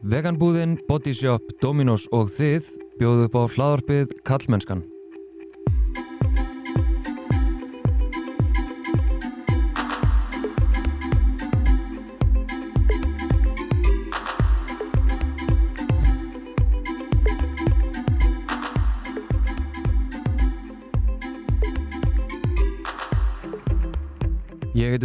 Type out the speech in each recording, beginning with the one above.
Veganbúðin, Bodyshop, Dominos og þið bjóðu upp á hlaðarpið Kallmennskan.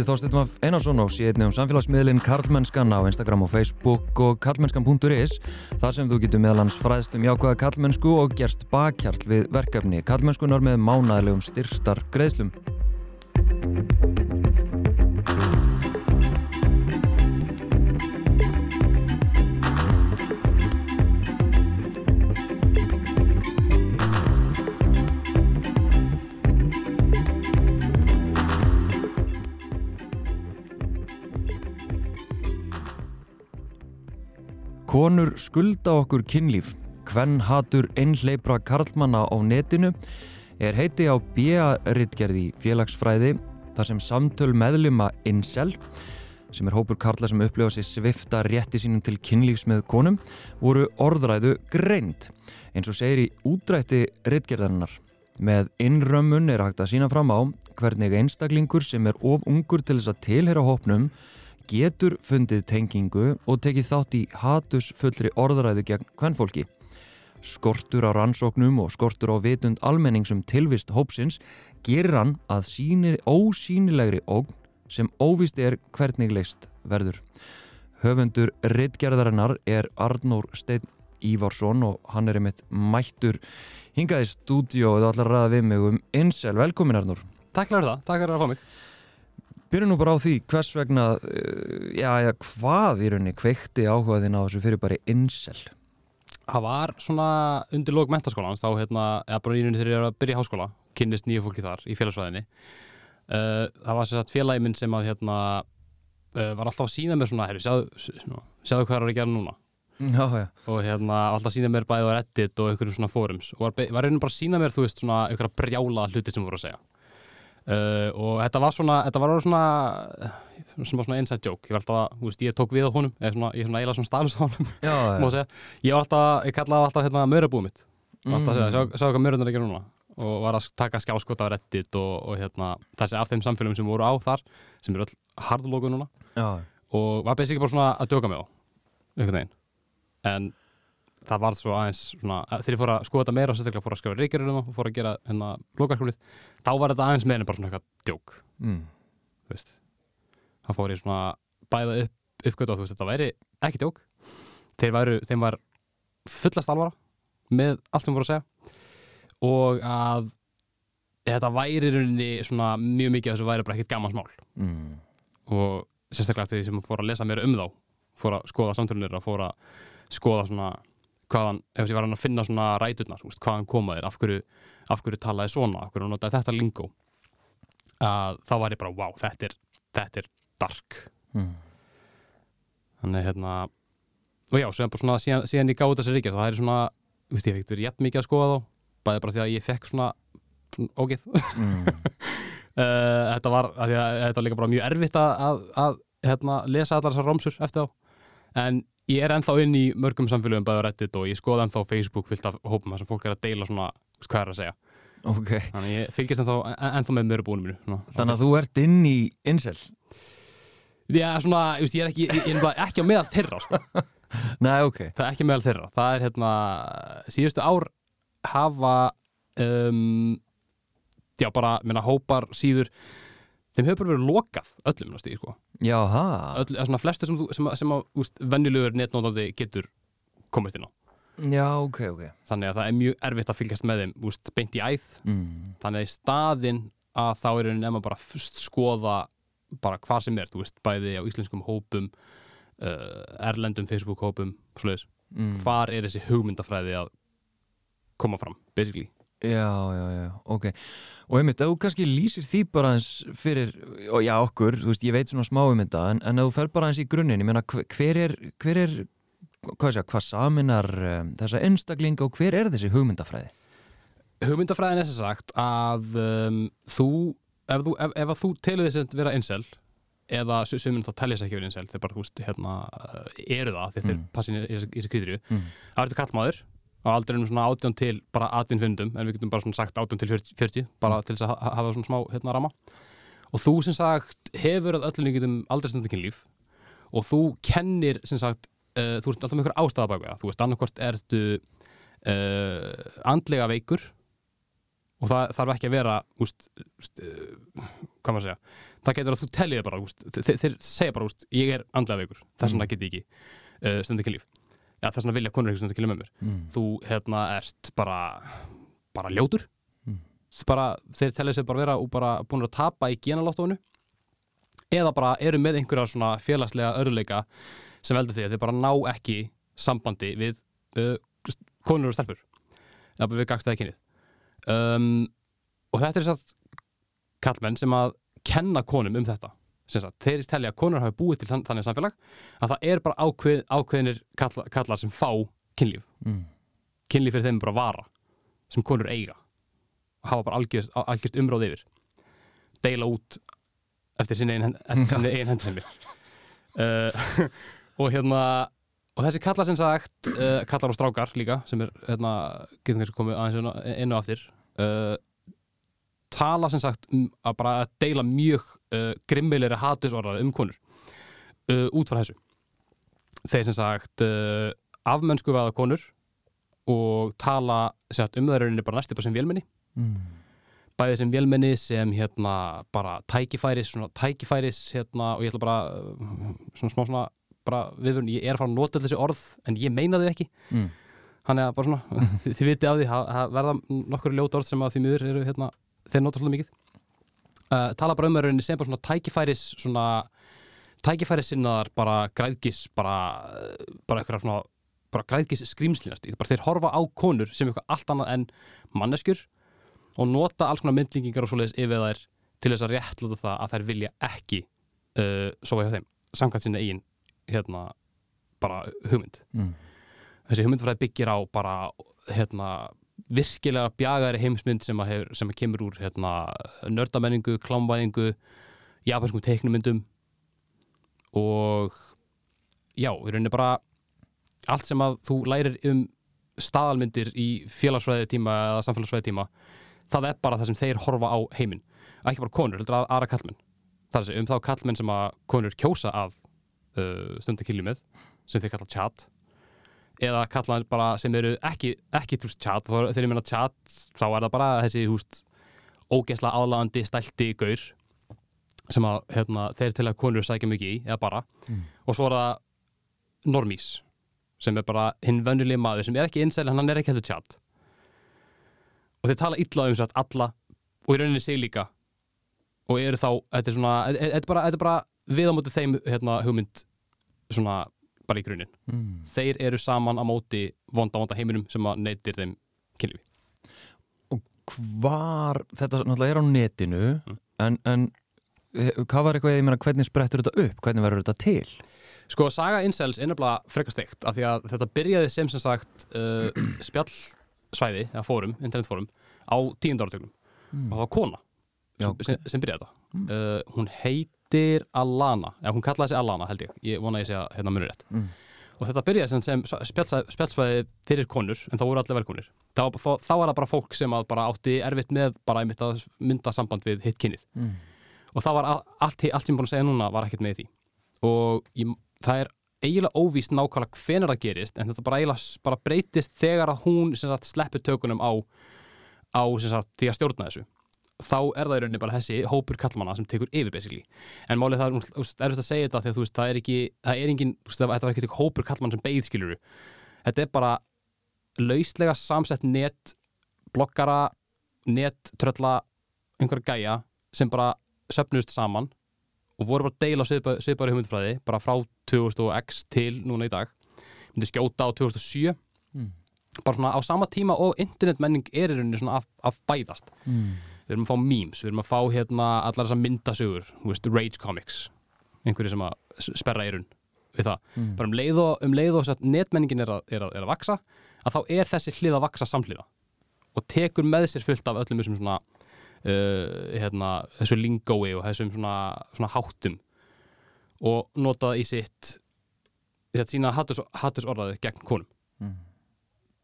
Heiti Þorstein Maf Einarsson og sé einnig um samfélagsmiðlinn Karlmennskan á Instagram og Facebook og karlmennskan.is þar sem þú getur meðalans fræðst um jákvæða karlmennsku og gerst bakkjarl við verkefni karlmennskunar með mánæðilegum styrtar greiðslum. Konur skulda okkur kynlíf. Hvenn hatur einhleipra karlmanna á netinu er heiti á B.A.rittgerði félagsfræði þar sem samtöl meðluma Incel sem er hópur karla sem upplifa sér svifta rétti sínum til kynlífs með konum voru orðræðu greind eins og segir í útrætti rittgerðarinnar. Með innrömmun er hægt að sína fram á hvernig einstaklingur sem er of ungur til þess að tilhera hópnum getur fundið tengingu og tekið þátt í hatus fullri orðræðu gegn hvernfólki. Skortur á rannsóknum og skortur á vitund almenningsum tilvist hópsins gerir hann að síni ósínilegri ógn sem óvist er hvernig leist verður. Höfundur rittgerðarinnar er Arnór Steinn Ívarsson og hann er einmitt mættur hingaði stúdíu og þú ætlar að ræða við mig um Insel. Velkomin Arnór. Takk fyrir það, takk fyrir að fá mig. Byrjum nú bara á því hvers vegna, uh, já, já, hvað í rauninni kveikti áhugaðin á þessu fyrir bara Insel? Það var svona undir lók mentaskólans, þá hérna, eða bara í rauninni þegar ég er að byrja í háskóla, kynnist nýju fólki þar í félagsvæðinni. Uh, það var sérstaklega félagi minn sem að hérna, uh, var alltaf að sína mér svona, herru, sjáðu, sjáðu hvað er að gera núna. Já, já. Og hérna, alltaf sína mér bæðið á Reddit og einhverjum svona fórums. Og var, var rauninni bara að sína mér, þú veist, svona einhverja brjála hluti sem voru að segja. Uh, og þetta var svona, þetta var svona svona, svona inside joke. Ég var alltaf að, þú veist, ég tók við á honum eða svona, ég er svona eiginlega svona staflis á honum má segja, ég var alltaf, ég kallaði alltaf hérna mörabúið mitt, var alltaf að segja, Mm. sjá, sjá hvað mörðunar er ekki núna. Og var að taka skjáskot af reddit og, og hérna, þessi af þeim samfélagum sem voru á þar, sem eru öll hardlogu núna. Já, og var basically bara svona að djóka mig á einhvern veginn. En það var svo aðeins svona, þegar ég fór að skoða þetta meira og sérstaklega fór að skrifa reykjarir um það og fór að gera hérna lokarkvölið, þá var þetta aðeins meira bara svona eitthvað djók mm. þú veist þá fór ég svona bæða upp, uppgötu og þú veist, þetta væri ekki djók þeir væru, þeim var fullast alvara með allt sem voru að segja og að þetta væri rauninni svona mjög mikið að þessu væri bara ekkit gammansmál Mm. og sérstaklega eftir því sem fór að lesa mér um þá fór að skoða samtölunir og fór að skoða svona hvaðan, ef ég var hann að finna svona ræturnar, veist, hvaðan komaðir af hverju, af hverju talaði svona, af hverju notaði þetta lingó að þá var ég bara, wow, þetta er þetta er dark Mm. þannig hérna og já, svona síðan, síðan ég gáði þessi ríkja það er svona, veist, ég fekk verið jafn mikið að skoða þá bæði bara því að ég fekk svona, svona ógeð Mm. Þetta var, þetta var líka bara mjög erfitt að, að, að hérna, lesa allar þessar rómsur eftir þá en ég er ennþá inn í mörgum samfélögum bæður reddit og ég skoða ennþá Facebook fyllt af hópum þar sem fólk er að deila svona hvað er að segja, Ok, þannig ég fylgist ennþá, en- ennþá með mjög búinu mínu svona. þannig að þú ert inn í Insel? Já, svona, ég, er ekki, ég, ég er ekki á meðal þeirra sko. Nei, ok. það er ekki meðal þeirra, það er hérna síðustu ár hafa um, já bara, minna, hópar síður þeim hefur bara verið lokað öllum náttúrulega, sko. Já, ha. öll, svona flestir sem, þú- sem, sem að úst, venjulegur netnótandi getur komist inn á Já, ok, ok. þannig að það er mjög erfitt að fylgjast með þeim úst, beint í æð Mm. þannig að í staðinn að þá er enn maður bara fyrst skoða bara hvað sem er, þú veist, bæði á íslenskum hópum uh, erlendum Facebook hópum svoleiðis, Mm. hvar er þessi hugmyndafræði að koma fram, basically Já, já, já, ok. Og einmitt, ef þú kannski lýsir því bara eins fyrir, og já, okkur, þú veist, ég veit svona smá um þetta, en, en ef þú fer bara eins í grunninn, ég meina, hver er, hver er, hvað sé, hvað saminar um, þessa einstaklinga og hver er þessi hugmyndafræði? hugmyndafræðin er sem sagt að um, þú ef, þú, ef, ef að þú telur þess að vera incel eða su- sumir þá telja sér ekki verið incel þeir bara, þú veist, hérna, eru það þeir Mm. passi inn í kvíðrju Mm. það er þetta kallmaður á aldrinum svona 18 til bara 18 fundum en við getum bara svona sagt 18 til 40, 40 bara til þess að ha- hafa svona smá hérna rama og þú sem sagt hefur að öllum líkitum aldrei stundin kynlíf og þú kennir sem sagt uh, þú ert alltaf með ykkur ástæða bak við það. Þú veist annarkvort ertu uh, andlega veikur og það þarf ekki að vera úst, úst, uh, hvað maður að segja það getur að þú tellið bara úst, þeir, þeir segja bara ég er andlega veikur þess vegna Mm. get ég ekki stundin kynlíf ja, þess vegna vilja konur ekki stundin kynlíf með mér. Mm. þú hérna ert bara bara ljótur. Mm. bara, þeir tellið sér bara vera og bara búin að tapa í genalóttónu eða bara eru með einhverja svona félagslega örðuleika sem veldur því að þeir bara ná ekki sambandi við uh, konur og stelpur. Eða við gagstaði kynið. Um, og þetta er satt kallmenn sem að kenna konum um þetta. sem sagt, þeir telja að konur hafi búið til þann- þannig samfélag að það er bara ákveð, ákveðinir kalla, kallar sem fá kynlíf. Mm. kynlíf fyrir þeim bara vara sem konur eiga og hafa bara algjörst, algjörst umráð yfir. Deila út eftir sinni eigin hendur uh, og hérna og þessi kallar sem sagt uh, kallar og strákar líka sem er hérna, getum kannski komið aðeins á aftur uh, tala sem sagt um að bara deila mjög uh, grimmilegri hatusorðaði um konur. Uh, út frá þessu. Þeir sem sagt uh, afmönnsku vaða konur og tala sagt, um það bara næstu bara sem vélmenni. Mm. bæði sem vélmenni sem hérna bara tækifæris svona tækifæris hérna og ég ætla bara svona smá svona bara viðvörun, ég er að fara að nota þessi orð en ég meina þau ekki. Mm. hann er bara svona, þið, vitið af því það verða nokkur ljóta orð sem að því miður eru hérna, þeir nota svolítið mikið uh, tala bara um rauninni sem bara svona tækifæris svona tækifæris sinnaðar bara græðgis bara, uh, bara eitthvað svona bara græðgis skrýmslinast bara þeir horfa á konur sem eitthvað allt annað en manneskjur og nota alls konar myndlingingar og svoleiðis yfir þær til þess að réttluta það að þær vilja ekki uh, sofa hjá þeim samkvæmt sinni eigin hérna bara hugmynd Mm. þessi hugmyndfræði byggir á bara hérna virkilega bjagari heimsmynd sem hefur, sem kemur úr hérna, nördamenningu, klámvæðingu japanskum teiknumyndum og já, í rauninni bara allt sem að þú lærir um staðalmyndir í félagsfræði tíma eða samfélagsfræði tíma það er bara það sem þeir horfa á heiminn. Ekki bara konur, heldur að aðra kallmenn það er þessi, um þá kallmenn sem að konur kjósa að uh, stundu kynlíf með sem þeir kalla chat eða kalla hann bara sem eru ekki, ekki chat, þá- þegar ég meina chat þá er það bara þessi húst ógeðslega aðlagandi stælti gaur sem að hérna, þeir til að konur sækja mikið í, eða bara. Mm. og svo er það normís sem er bara hinn vennulegi maður sem er ekki insæl, hann er ekki heldur chat og þeir tala illa um satt alla og í rauninni sig líka. Og eru þá, þetta er svona þetta er bara, þetta er bara við á móti þeim hérna, hugmynd svona bara í grunin Mm. þeir eru saman á móti vonda vonda heiminum sem að neytir þeim kynlífi Hvar, þetta náttúrulega er á netinu Mm. en, en hvað var eitthvað, ég meina, hvernig sprettur þetta upp? Hvernig verður þetta til? Sko, saga incels er nefnilega frekar steikt af því að þetta byrjaði sem sem sagt uh, spjallsvæði, eða fórum, internetfórum á tíund áratögnum Mm. og það var kona Já, sem, sem, sem byrjaði þetta Mm. uh, hún heitir Alana eða hún kallaði sig Alana held ég, ég vona að ég segja hérna munur rétt. Mm. og þetta byrjaði sem, sem spjallsvæði fyrir konur en þá voru allir velkonir þá, þá, þá var það bara fólk sem bara átti erfitt með bara einmitt að mynda samband við hitt kynið. Mm. og það var all, allt, allt sem ég búin að segja núna var ekkert með því. Og ég, það er eiginlega óvíst nákvæmlega hvenær það gerist en þetta bara eiginlega bara breytist þegar að hún sagt, sleppur tökunum á, á sagt, því að stjórna þessu þá er það í rauninni bara þessi hópur kallmanna sem tekur yfir basically. En málið það er erfitt að segja þetta þegar þú veist, það er ekki það er engin, það- þetta var ekki hópur kallmanna sem beigð skiluru þetta er bara lauslega samsett net bloggara, net trölla einhverja gæja sem bara söfnust saman og voru bara að deila svipaðri hugmyndfræði bara frá 2000x til núna í dag. Myndi skjóta á 2007 Mm. bara svona á sama tíma og internetmenning er í rauninni svona að bæðast Mm. Við erum að fá memes, við erum að fá hérna allar þessar myndasögur, þú veist, rage comics einhverju sem að sperra eirun við það, Mm. bara um leið og, um leið og netmenningin er að, er, að, er að vaksa að þá er þessi hlið að vaksa samhliða og tekur með sér fullt af öllum þessum svona uh, hérna, þessu lingói og þessum svona, svona háttum og nota það í sitt sitt sína hattusorðaði gegn konum Mm.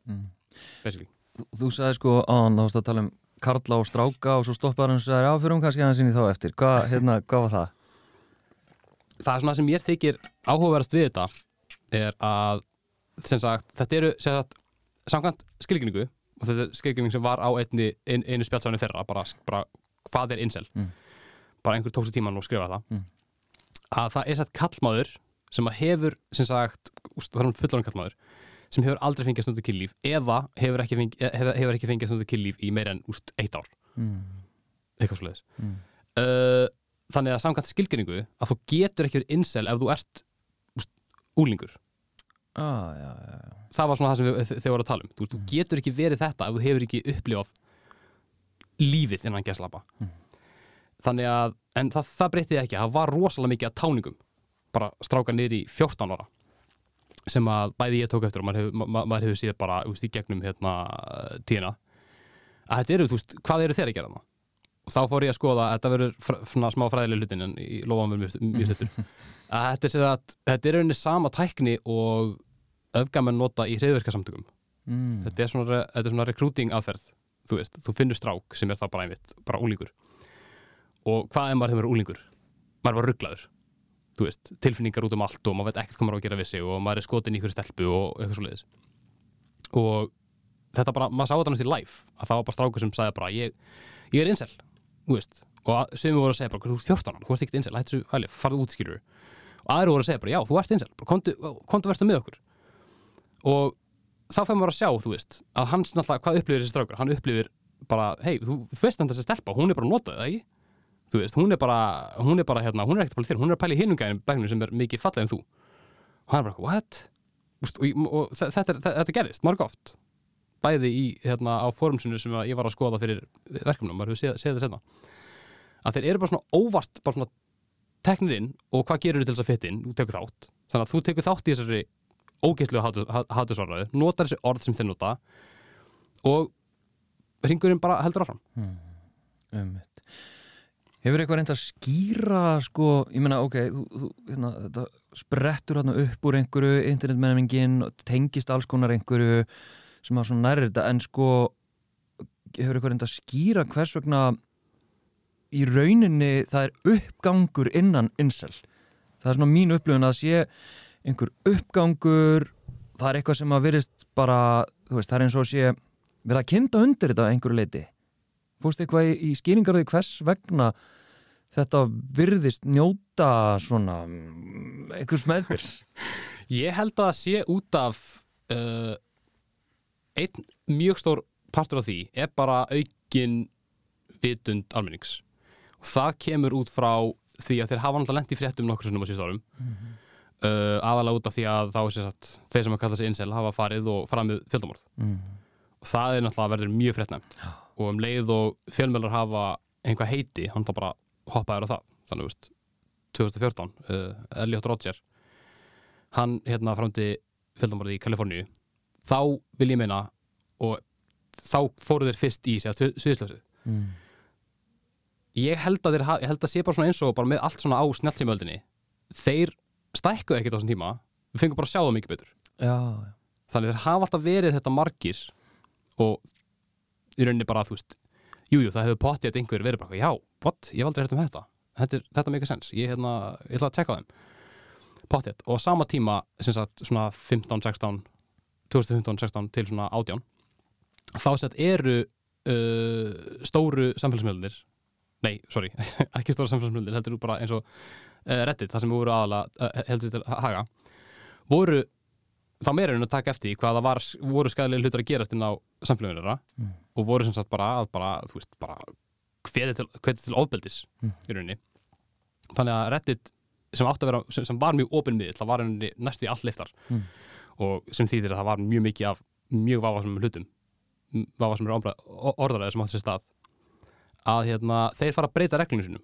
Mm. basically Þú, þú sagði sko þá varst að tala um Karla og Stráka og svo stoppaði hann og sagði, já, fyrir um kannski hann sinni þá eftir. Hvað, hérna, hvað var það? það er svona sem mér þykir áhugaverðast við þetta er að sem sagt, þetta eru sem sagt, samkvæmt skilgrinningu og þetta er skilgrinning sem var á einni, ein, einu spjálsáinu þeirra bara, bara hvað er incel Mm. bara einhver tók sér tíman og skrifa það Mm. að það er satt kallmaður sem að hefur sem sagt, það er hann fullan kallmaður sem hefur aldrei fengið stundu kynlíf eða hefur ekki fengið, ekki fengið stundu kynlíf í meira en úst, eitt ár. Mm. eitthvað svoleiðis. Mm. uh, þannig að samkvæmt skilgrinningu að þú getur ekki verið incel ef þú ert úst, úlingur Ah, já, já, já. það var svona það sem við, þau voru að tala um. Þú, veist, þú getur ekki verið þetta ef þú hefur ekki upplifað lífið innan gæslapa Mm. þannig að en það, það breytið ekki, það var rosalega mikið að táningum bara stráka niður í 14 ára sem að bæði ég tók eftir og maður hefur, ma maður hefur síðan bara úst, í gegnum hérna, tíðina. Að þetta eru, þú veist, hvað eru þeir að gera það og þá fór ég að skoða að þetta verður svona smá fræðileg hlutin en í lofaðum mjög, mjög stuttur. Að þetta er, sem sagt, þetta er rauninni sama tækni og öfgamenn nota í hreyðverkasamtökum Mm. þetta er svona, þetta er svona recruiting aðferð þú veist, þú finnur strák sem er það bara einmitt bara úlingur og hvað er maður þegar maður er úlingur? maður er bara rugglaður þú veist, tilfinningar út um allt og maður veit ekkert hvað maður á að gera við sig og maður er skotin í ykkur stelpu og eitthvað svo leiðis og þetta bara, maður sá þetta næst í live að það var bara strákur sem sagði bara ég, ég er incel, þú veist. Og sem voru að segja bara, þú ert 14 ára, þú ert ekkert incel hættu svo, hæli, farðu út skilur og aðri voru að segja bara, já, þú ert bara kontu, verður með okkur. Og þá fær maður að sjá, þú veist, að hans náttúrulega, hvað upplifir þessi strákur, hann upplifir bara, hei, þú, þú veist hann þessi stelpa, hún er bara að nota það, ekki? Þú veist, hún er bara, hún er bara, hérna, hún er ekkert að pæla þér, hún er að pæla í hinungæðin bæknum sem er mikið fallega en þú. Og hann er bara, what? Úst, og, og, og þe- þetta, er- þe- þetta gerist, marg oft. Bæði í, hérna, á fórumsinu sem ég var að skoða fyrir verkefnum, maður hefur séð það senna. Að þeir eru bara svona óvart, bara svona teknir inn og hvað gerur til þess að fytta inn, þú tekur þátt. Þannig að þú tekur þátt í þessari ógeðslu hátusorðaðu, notar þessi orð sem þeir nota og ringurinn bara heldur áfram. Einmitt. Hefur eitthvað reynd að skýra sko, ég meina, ok, þú, hérna, þetta sprettur hérna upp úr einhverju internetmenningin tengist alls konar einhverju sem að svona nærri þetta, en sko hefur eitthvað reynd að skýra hvers vegna í rauninni það er uppgangur innan insel. Það er svona mín upplifun að sé einhver uppgangur, það er eitthvað sem að virðist bara, þú veist, það er eins og sé verið að kynna undir þetta einhverju leiti fórst eitthvað í, í skýringar á því hvers vegna þetta virðist njóta svona mm, einhvers meðbyrs? Ég held að það sé út af uh, einn mjög stór partur af því er bara aukin vitund almennings. Og það kemur út frá því að þeir hafa lent í fréttum nokkur sinnum á síðust árum. Uh, aðalega út af því að þá er sem sagt, þeir sem að kalla sig incel hafa farið og framið fjöldamorð. Mm. Og það er náttúrulega verður mjög fréttnæmt. Já. og um leið og fjölmjölar hafa einhvað heiti, hann þá bara hoppaður á það. Þannig, veist, 2014 uh, Elliot Rodger hann hérna framti fjöldamorði í Kaliforníu. Þá vil ég meina og þá fóru þeir fyrst í sig að suðislösið Mm. ég held að þeir, ég held að sé bara svona eins og bara með allt svona á snjálftímaöldinni þeir stækkuðu ekkert á þessum tíma. Við fengum bara að sjá það mikið betur. Já, já. þannig þeir hafa alltaf verið þetta margir og í rauninni bara þú veist jújú jú, það hefur pottið að einhver verið bara já, what, ég hef aldrei hægt um þetta. Þetta, þetta make a sense, ég, hérna, ég ætla að tekka á þeim. Pottið og sama tíma sem sagt svona 15, 16 2015, 16 til svona 18 þá sagt eru uh, stóru samfélagsmiðlunir nei, sorry, ekki stóra samfélagsmiðlunir heldur bara eins og uh, Reddit, það sem voru aðalega uh, heldur til að haga voru þá meira en að taka eftir því hvað það var, voru skæðilega hlutur að gerast inn á samfélaginu þeirra Mm. og voru sem sagt bara að bara, þú veist, bara hvetið til, hvetið til ofbeldis Mm. í rauninni þannig að Reddit sem átti að vera, sem, sem var mjög opinn miðl það var henni næstu í all liftar Mm. og sem þýðir að það var mjög mikið af mjög vafasum hlutum vafasum orðaræði sem átti sér stað að hérna, þeir fara að breyta reglunum sínum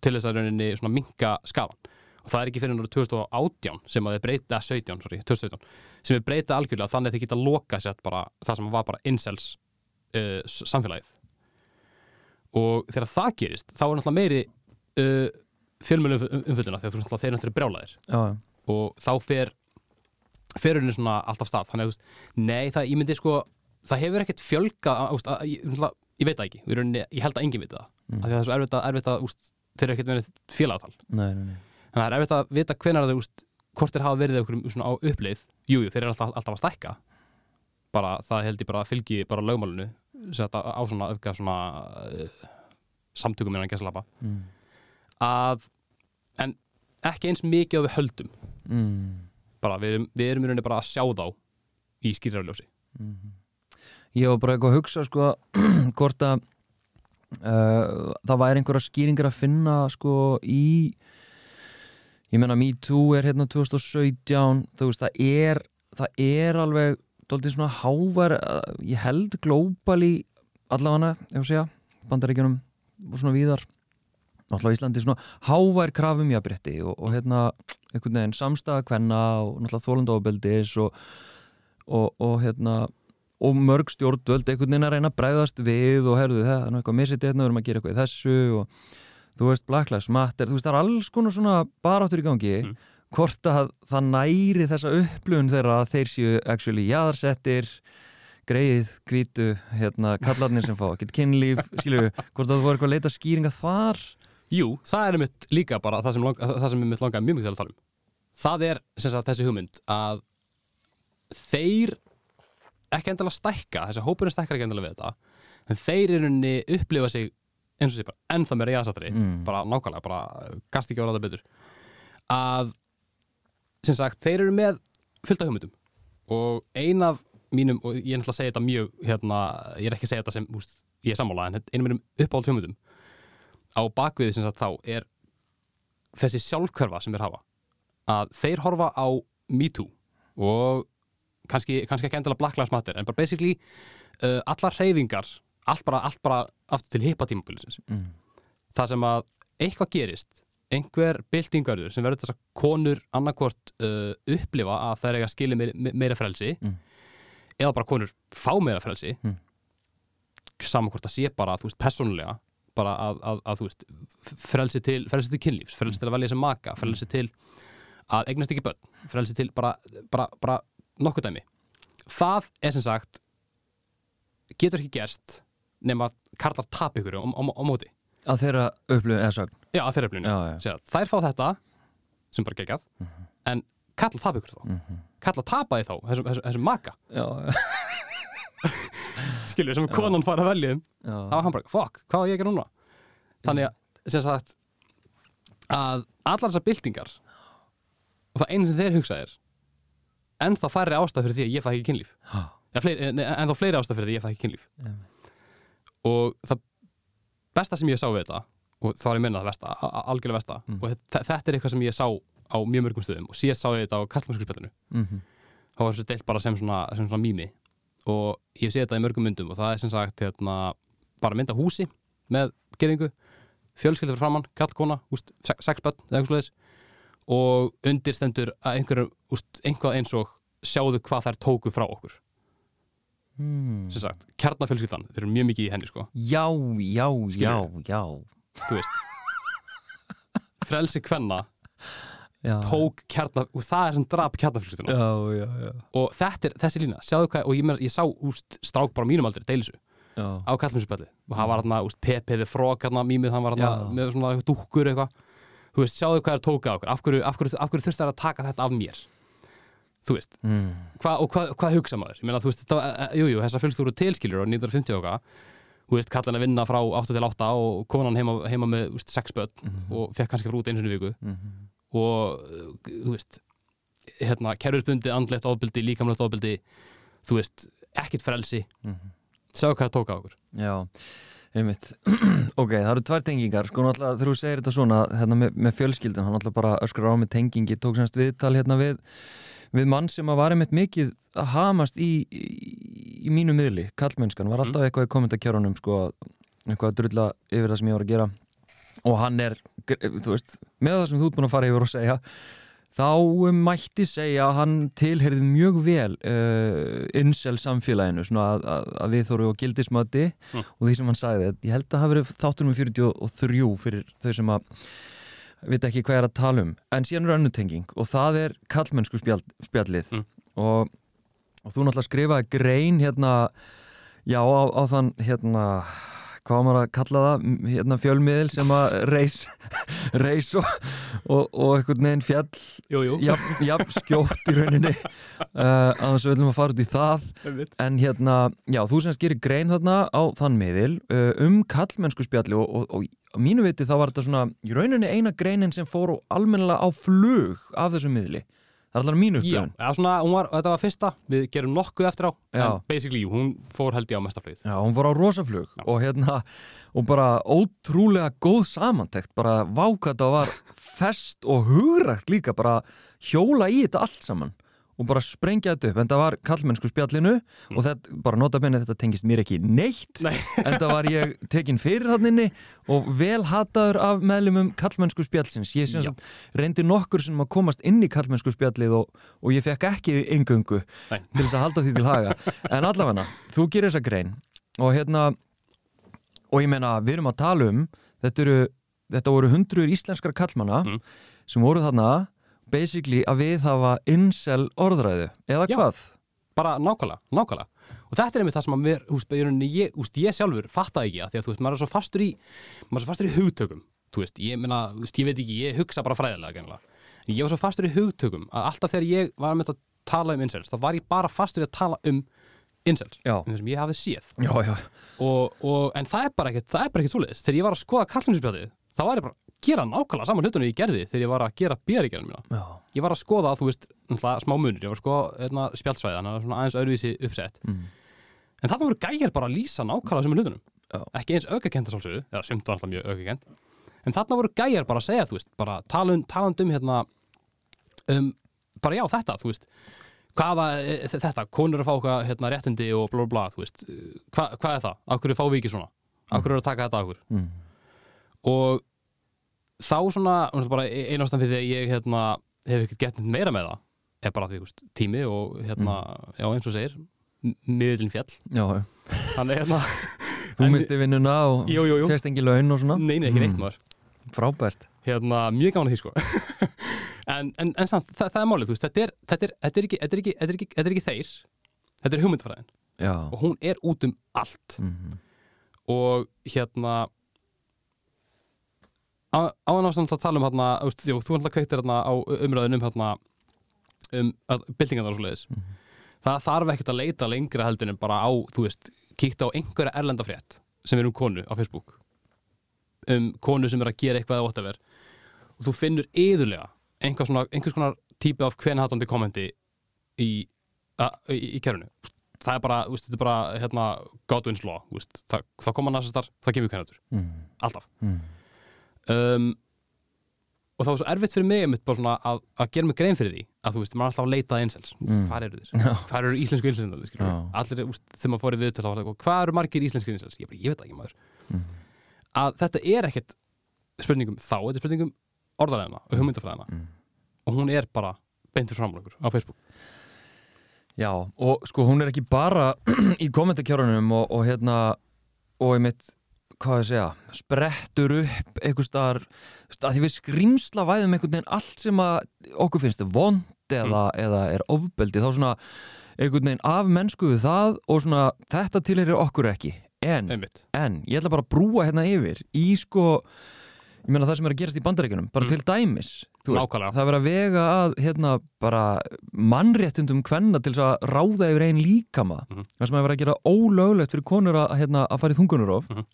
til þess að rauninni minka skadan og það er ekki fyrir náttúrulega 2018 sem að þeir breyta 17, sorry, 2017 sem þeir breyta algjörlega þannig að þeir geta loka sér bara það sem var bara incels uh, samfélagið. Og þegar það gerist þá er náttúrulega meiri uh, fjölmjölu umfylluna þegar þú þeir náttúrulega brjálaðir. Já, og þá fer ferurinn svona allt af stað. Þannig að nei það, ég myndi sko það hefur ekkert fjölga úst, að, ég, ég veit það ekki, ég held að enginn viti það. Mm. af því að það er svo erfitt að, erfitt að úst, þeir eru ekkert verið félagatal. Nei, nei, nei þannig að það er erfitt að vita hvenær þeir úst, hvort þeir hafa verið okkur svona á uppleið. Jújú, jú, þeir eru alltaf, alltaf að stækka. Bara það held ég bara að fylgi bara lögmálinu sett á, á svona, öfga svona uh, samtökum innan gæslapa mm. að en ekki eins mikið að við höldum. Mm. bara við, erum- við erum í rauninni bara að sjá þá í skýrarljósi Ég var bara eitthvað að hugsa sko hvort að uh, það væri einhverja skýringar að finna sko í ég menna Me Too er hérna 2017 þú veist það er það er alveg doldið svona hávar uh, ég held globally allavega ef að segja bandaríkjunum og svona víðar. Náttúrulega Íslandi svona hávær krafum jafnbretti og, og hérna einhvern veginn samstæða kvenna og náttúrulega þólandofbeldis og, og, og hérna og mörg stjórnvöld einhvern veginn að reyna að bregðast við og herðu það er eitthvað missið þetta, við erum að gera eitthvað í þessu og þú veist Black Lives Matter þú veist það er alls konar svona baráttur í gangi Mm. hvort að það næri þessa upplifun þeirra að þeir séu actually jaðarsettir greið, hvítu, hérna kallarnir sem fá ekkert kynlíf, skilju hvort að þú voru eitthvað að leita skýringa þar Jú, það er mitt líka bara það sem, lang, það sem er mitt langaði mjög mikið til að tala um það er sem sagt þessi hugmynd að þeir ekki endilega stækka, þessi hópurinn stækkar ekki endilega við þetta en þeir eru henni upplifa sig eins og sé bara ennþá meira jásattari Mm. bara nákvæmlega, bara gast ekki á ráða betur. Að sem sagt, þeir eru með fylgta hugmyndum. Og ein af mínum, og ég er náttúrulega að segja þetta mjög hérna, ég er ekki að segja þetta sem úst, ég er sammála, en einu af mínum uppáhalds hugmyndum. Á bakviði sem sagt þá er þessi sjálfkörfa sem þeir hafa. Að þeir horfa á Me Too og kannski, kannski ekki endilega Black Lives Matter en bara basically uh, allar hreyfingar allt bara, allt bara aftur til hippa tímabulisins mm. það sem að eitthvað gerist einhver byltingarður sem verður þess að konur annarkvort uh, upplifa að þær eiga að skilja meira, meira frelsi Mm. eða bara konur fá meira frelsi Mm. saman hvort að sé bara þú veist, persónulega bara að, að, að þú veist frelsi til, frelsi til kynlífs, frelsi til að velja sem maka frelsi til að eignast ekki börn frelsi til bara, bara, bara nokkuð dæmi það er sem sagt getur ekki gerst nema karlar tap ykkur á, á, á móti að þeirra upplifun eða sögn Já, að þeirra. Sér, þær fá þetta sem bara geggjað en kalla tapa ykkur þá. Mhm. Kalla tapaði þá, þessum, þessum, þessum maka. Skilju, sem konan fara að velja um. þá var hann bara, fuck, hvað á ég að gera núna? Þannig að, sem sagt, að allar þessar byltingar og það einu sem þeir hugsa er en þá færri ástæð fyrir því að ég fæ ekki kynlíf. Nei, en þá fleiri ástæð fyrir því að ég fæ ekki kynlíf. Einmitt. Og það besta sem ég sá við þetta og þá er ég minna það versta, a- a- algjörlega versta Mm. og þetta, þetta er eitthvað sem ég sá á mjög mörgum stöðum. Og síðast sá ég þetta á kallmannskurspillinu Mhm. þá var þessu deilt bara sem svona, sem svona mými. Og ég sé þetta í mörgum myndum og það er sem sagt hérna, bara mynd af húsi með gerðingu fjölskyldur framann, kall kona úst, sex, börn eða eitthvað svoleiðis. Og undir stendur að einhverjum einhvað eins og sjáðu hvað þær tóku frá okkur Mm. sem sagt, kjarnafjölskyldan, þeir eru mjög mikið í henni sko, já, já, já, já. Þú veist frelsi kvenna já. tók kjarna og það er sem drap kjarnafjölskylduna. Já, já, já, og þetta er þessi lína, sjáðu hvað og ég, ég sá úst, strák bara mínum aldrei deilisu á kallmjömspjalli og hann var Pepe the Frog hann mýmið, hann var Já. með svona dúkkur eitthvað. Þú veist, sjáðu hvað er tóka á okkur af hverju, af hverju, af hverju þurfti þær að taka þetta af mér þú veist, Mm. hva, og hvað hva hugsa maður ég meina, þú veist, það, var- jú, jú, þessar fjölskyldur tilskilur á 1950 og hvað þú veist, kallan að vinna frá 8 til 8 og konan heima, heima með úst, 6 börn Mhm. og fekk kannski frá út einu sinni í viku Mhm. og uh, þú veist hérna, kerfisbundi, andlegt ofbeldi, líkamlegt ofbeldi þú veist, ekkert frelsi Mhm. sjáðu hvað það tók á okkur Já, einmitt Ok, það eru tvær tengingar sko náttúrulega þegar þú segir þetta svona hérna, með, með fjölskyldun, hann náttúrulega bara öskrar á með tengingi tók semst viðtal hérna við við mann sem að var einmitt mikið að hamast í, í, í mínu miðli kallmennskan, var alltaf eitthvað í kommentarkjörunum sko, eitthvað að drulla yfir það sem ég var að gera. Og hann er þú veist, með það sem þú ert búin að fara yfir og segja þá um, mætti segja að hann tilherði mjög vel uh, insel samfélaginu svona að, að, að við þóru og gildismati Mm. og því sem hann sagði. Ég held að það hafi verið þáttunum 43 fyrir þau sem að veit ekki hvað ég er að tala um en síðan er önnutenging og það er kallmennsku spjall, spjallið. Mm. og, og þú náttúrulega skrifaði grein hérna já á, á þann hérna hvað maður að kalla það hérna fjölmiðil sem að reis reis og, og, og einhvern veginn fjall Jú, jú, jafn, jafn skjótt í rauninni uh, við viljum að fara út í það. En hérna, já, þú sem gerir grein þarna á þann miðil uh, um kallmennsku spjalli og, og, og á mínu viti þá var þetta svona í rauninni eina greinin sem fór almennilega á flug af þessum miðli það er allar mínu var, þetta var fyrsta, við gerum nokkuð eftir á, Já. en basically, hún fór held ég á mestaflögið. Já, hún fór á rosaflug Já. og hérna og bara ótrúlega góð samantekt bara vákata var fest og hugrækt líka bara hjóla í þetta allt saman og bara sprengja þetta upp, en það var kallmennsku spjallinu og þetta, bara nota benni þetta tengist mér ekki neitt Nei. en það var ég tekin fyrir hann inni og vel hataður af meðlumum kallmennsku spjallsins ég sagt reyndi nokkur sem að komast inn í kallmennsku spjallið og, og ég fekk ekki yngöngu Nei. til þess að halda því til haga en allavega, þú gerir þessa grein og hérna og ég meina, við erum að tala um þetta, eru, þetta voru hundruður íslenskar kallmanna Mm. sem voru þarna basically að við hafa incel orðræðu, eða Já. hvað? Bara nákvæmlega, nákvæmlega. Og þetta er einmitt það sem að mér, úst, ég, úst, ég sjálfur fattaði ekki að því að þú veist, maður er svo fastur í, maður er svo fastur í hugtökum, þú veist, ég meina, þú veist, ég veit ekki, ég hugsa bara fræðilega, gennilega. En ég var svo fastur í hugtökum að alltaf þegar ég var með að tala um incels, þá var ég bara fastur í að tala um incels, um það sem ég hafði séð. Já, já, og, og, en það er bara ekkert það er bara ekkert svoleiðis, þegar ég var að skoða kallinsspjaldið þá var ég bara gera nákvæmlega saman hlutunum ég gerði þegar ég var að gera bíðaríkjörnum mína. Já. ég var að skoða, þú veist, smá munur. Ég var að skoða hérna, er svona aðeins öðruvísi uppsett, Mm. en þarna voru gæjar bara að lýsa nákvæmlega saman hlutunum. Já. ekki eins aukakent að sálsögðu, eða sumt var alltaf mjög aukakent. En þarna voru gæjar bara að segja, þú veist bara talund, talund um hérna um, bara já, þetta, þú veist. Hvaða, e, þetta, konur að fá okkar hérna, réttindi og blá blá þú veist. Hva, hvað er það, af hverju fáum við ekki svona? Af hverju er að taka þetta af okkur? Mm. og þá svona, bara einastan fyrir því að ég hérna, hef ekkert gett meira með það er bara því, veist, tími og hérna, já, eins og segir miðlinn fjall, já, þannig hérna Þú misti vinnuna og fyrst engi laun og svona. Nei, nei, ekki neitt Mm. maður. Frábært. Hérna, mjög gaman að því, sko. En, en, en samt, það, það er málið, þetta er, þetta er, þetta er, ekki, þetta er, ekki, þetta er, ekki, þetta er ekki þeir þetta er hugmyndafræðin. Já. Og hún er út um allt. Mm. og hérna áðan ástand að tala um hérna, þú veist, jú, þú ætla kveiktir hérna á umræðin um hérna um byltingarnar og svo leiðis það þarf ekkert að leita lengra heldur en bara á, þú veist, kíkta á einhverja erlenda frétt sem er um konu á Facebook. Um konu sem er að gera eitthvað eða whatever. Og þú finnur yðurlega einhvers konar típi af kvenhatandi kommenti í, í, í kerfinu. Það er bara, þú veist, þetta er bara hérna, Godwin's Law, þú veist, það, það koma næstastar, það kemur kvenhatur, Mm. alltaf. Mm. Um, og það var svo erfitt fyrir mig að, að gera mig grein fyrir því að þú veist, maður er alltaf að leita að einsels Mm. hvað eru þeir, Já. hvað eru íslensku einsels Já. allir, þegar maður fór í viðtöl þá var það, hvað eru margir íslensku einsels ég, ég veit ekki maður Mm. að þetta er ekkert spurningum þá, þetta er spurningum orðaræðina og hugmyndafræðina Mm. og hún er bara beintur framlökur á Facebook Já, og sko hún er ekki bara í kommentarkjörunum og, og hérna og einmitt, hvað ég segja sprettur upp þú veist, að því við skrimsla væðum einhvern veginn allt sem að okkur finnst vond eða, eða er ofbeldi þá svona einhvern veginn af mennskuðu það og svona þetta tilherir okkur ekki en, en ég ætla bara að brúa hérna yfir í sko ég meina það sem er að gerast í bandaríkjunum bara Mm. til dæmis þú veist, það er verið að vega að hérna bara mannréttundum kvenna til að ráða yfir einn líkama Mhm. það sem er verið að gera ólöglegt fyrir konur að, hérna, að fara í þungunarof Mhm.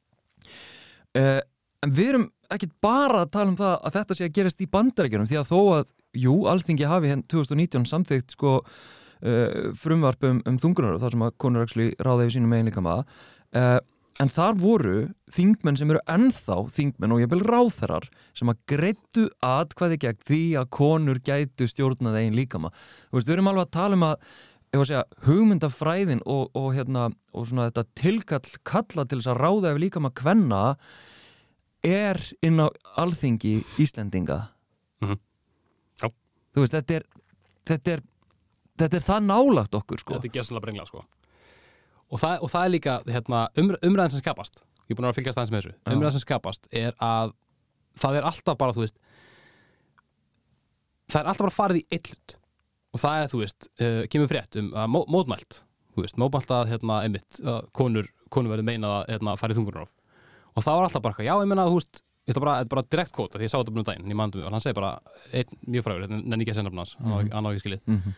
Uh, en við erum ekkit bara að tala um það að þetta sé að gerast í bandaríkjunum því að þó að, jú, alþingi hafi hérna 2019 samþygt sko uh, frumvarp um, um þungunarof þar sem að konur actually ráða yfir sínum einn líkama uh, en þar voru þingmenn sem eru ennþá þingmenn og ég vil ráþarar sem að greittu atkvæði gegn því að konur gætu stjórnað einn líkama. Þú veist, við erum alveg að tala um að ég var að segja, hugmyndafræðin og, og, hérna, og svona þetta tilkall kalla til þess að ráða ef líkama kvenna er inn á alþingi Íslendinga. Mhm. Já. Þú veist, þetta er, þetta er, þetta er það nálagt okkur, sko. þetta er gæslega brengla sko. og, það, og það er líka hérna, umr, umræðin sem skapast ég er búin að fylgjast aðeins með þessu Já. umræðin sem skapast er að það er alltaf bara, þú veist það er alltaf bara farið í eitt hlut og það er, þú veist, uh, kemur frétt um að mó, mótmælt, þú veist, mótmælt að hérna, einmitt, að konur, konur verður meinað að hérna, fara í þungunarof og það var alltaf bara, já, ég menna, þú veist bara, þetta er bara direkt kóta, því ég sá þetta um daginn í mandum og hann segir bara, einn mjög frægur þetta er ekki að senda hans, hann á- hann á ekki skilið mm -hmm.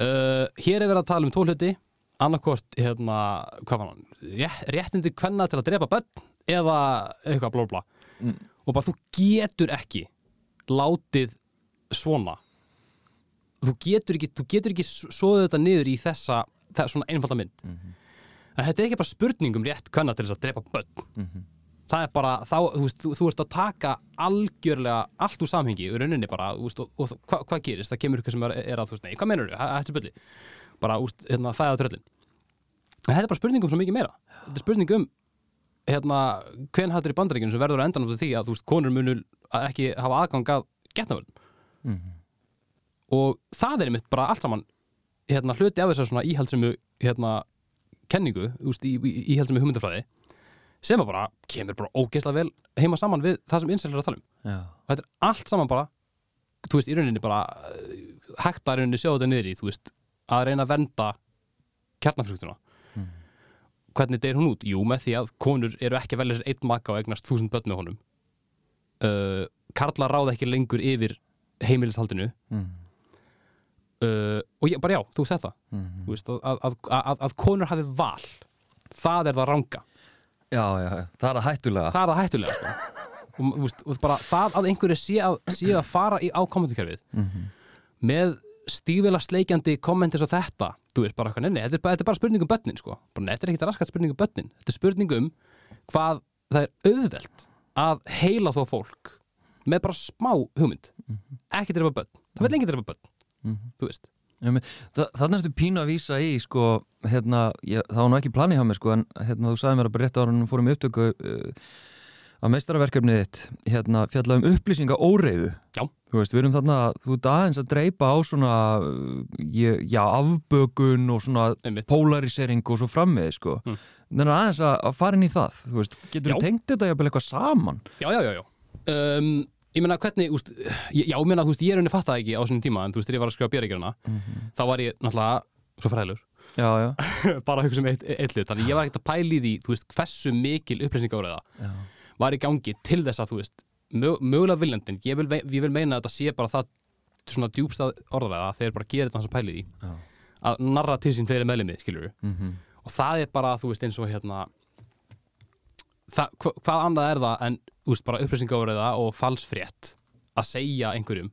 uh, hér er verið að tala um tól hluti annarkvort, hérna, hvað var hann rétt, réttindi kvenna til að drepa börn eða eitthvað blá blá Mm. og bara þú getur ekki látið svona þú getur ekki, þú getur ekki svoðið þetta niður í þessa, svona einfalda mynd. Mhm. en þetta er ekki bara spurning um rétt kvenna til þess að drepa börn. Mhm. það er bara, þá, þú veist, þú, þú ert að taka algjörlega allt úr samhengi í rauninni bara, þú veist, og, og hva, hvað gerist? Það kemur ykkur sem er, er að, þú veist, nei, hvað menur þau þetta er byrli, bara, þú veist, hérna, það er á tröllin. En þetta er bara spurning um svo mikið meira. Þetta er spurning um hérna, hven hattur í bandaríkjunum sem verður á endan því að, þú veist, konur munul ekki hafa aðgang að getnavörn Mhm. Og það er einmitt bara allt saman hérna, hluti af þessar svona íhaldsumu hérna, kenningu, veist, í, í, íhaldsumu hugmyndafræði sem bara kemur bara ógeðslega vel heima saman við það sem innsælir að tala um Já. og þetta er allt saman bara þú veist, í rauninni bara uh, hægt að í rauninni sjá þetta niður í, þú veist að reyna að vernda kjarnafröktuna Mhm. hvernig deyr hún út? Jú, með því að konur eru ekki að velja sér einn maka og eignast þúsund börn með honum uh, Karla ráða ekki lengur yfir heimilishaldinu Mhm. Uh, og ég, bara já, þú veist þetta Mhm. þú veist, að, að, að, að, að konur hafi val það er það ranga. Já, já, það er að hættulega. Það er það hættulega sko. og, veist, og bara það að einhverju sé að, sé að fara í á kommentarkerfið Mhm. með stífilega sleikjandi kommentir svo þetta, þú veist bara eitthvað, nei, nei, þetta þetta er bara spurning um börnin, sko, þetta er ekkit raskat spurning um börnin, þetta er spurning um hvað það er auðvelt að heila þó fólk með bara smá hugmynd. Ekki drepa börn, það vil lengi drepa börn Mhm. þú veist, Þa, Þannig ertu pínu að vísa í sko, hérna, ég, það var nú ekki planið hjá mér sko, en hérna, þú sagði mér að bara rétt ára hún fórum upptöku uh, að meistaraverkefnið þitt hérna, fjalla um upplýsinga óreiðu veist, við erum þarna, þú ert aðeins að dreipa á svona, ég- já, afbökun og svona einmitt polarisering og svo frammiði, sko. Mm. Þannig að aðeins að, að fara inn í það, þú veist, getur Já. þú tengt þetta jafnvel eitthvað saman? já, já, já, já um, ég meina hvernig, úst, já, ég meina, þú veist, ég er unni fattaði ekki á þessum tíma, en þú veist, þegar ég var að skrifa björðíkjörna þá var ég náttúrulega svo fræðilur Já, já, bara að hugsa um eitt, eitt hlut, þannig ég var ekkert að pæli því, þú veist, hversu mikil upplýsingáriða já. var í gangi til þess að þú veist mög, mögulega viljandinn, ég ég vil meina að þetta sé bara það svona djúbstað orðalega þegar bara gerir þetta hans að pæli því. Já. að narra til sín fleiri meðlemi, skilur Mm og það er bara, þú veist, eins og hérna það, hva, hvað annað er það en, veist, bara upplýsingáriða og falsfrétt að segja einhverjum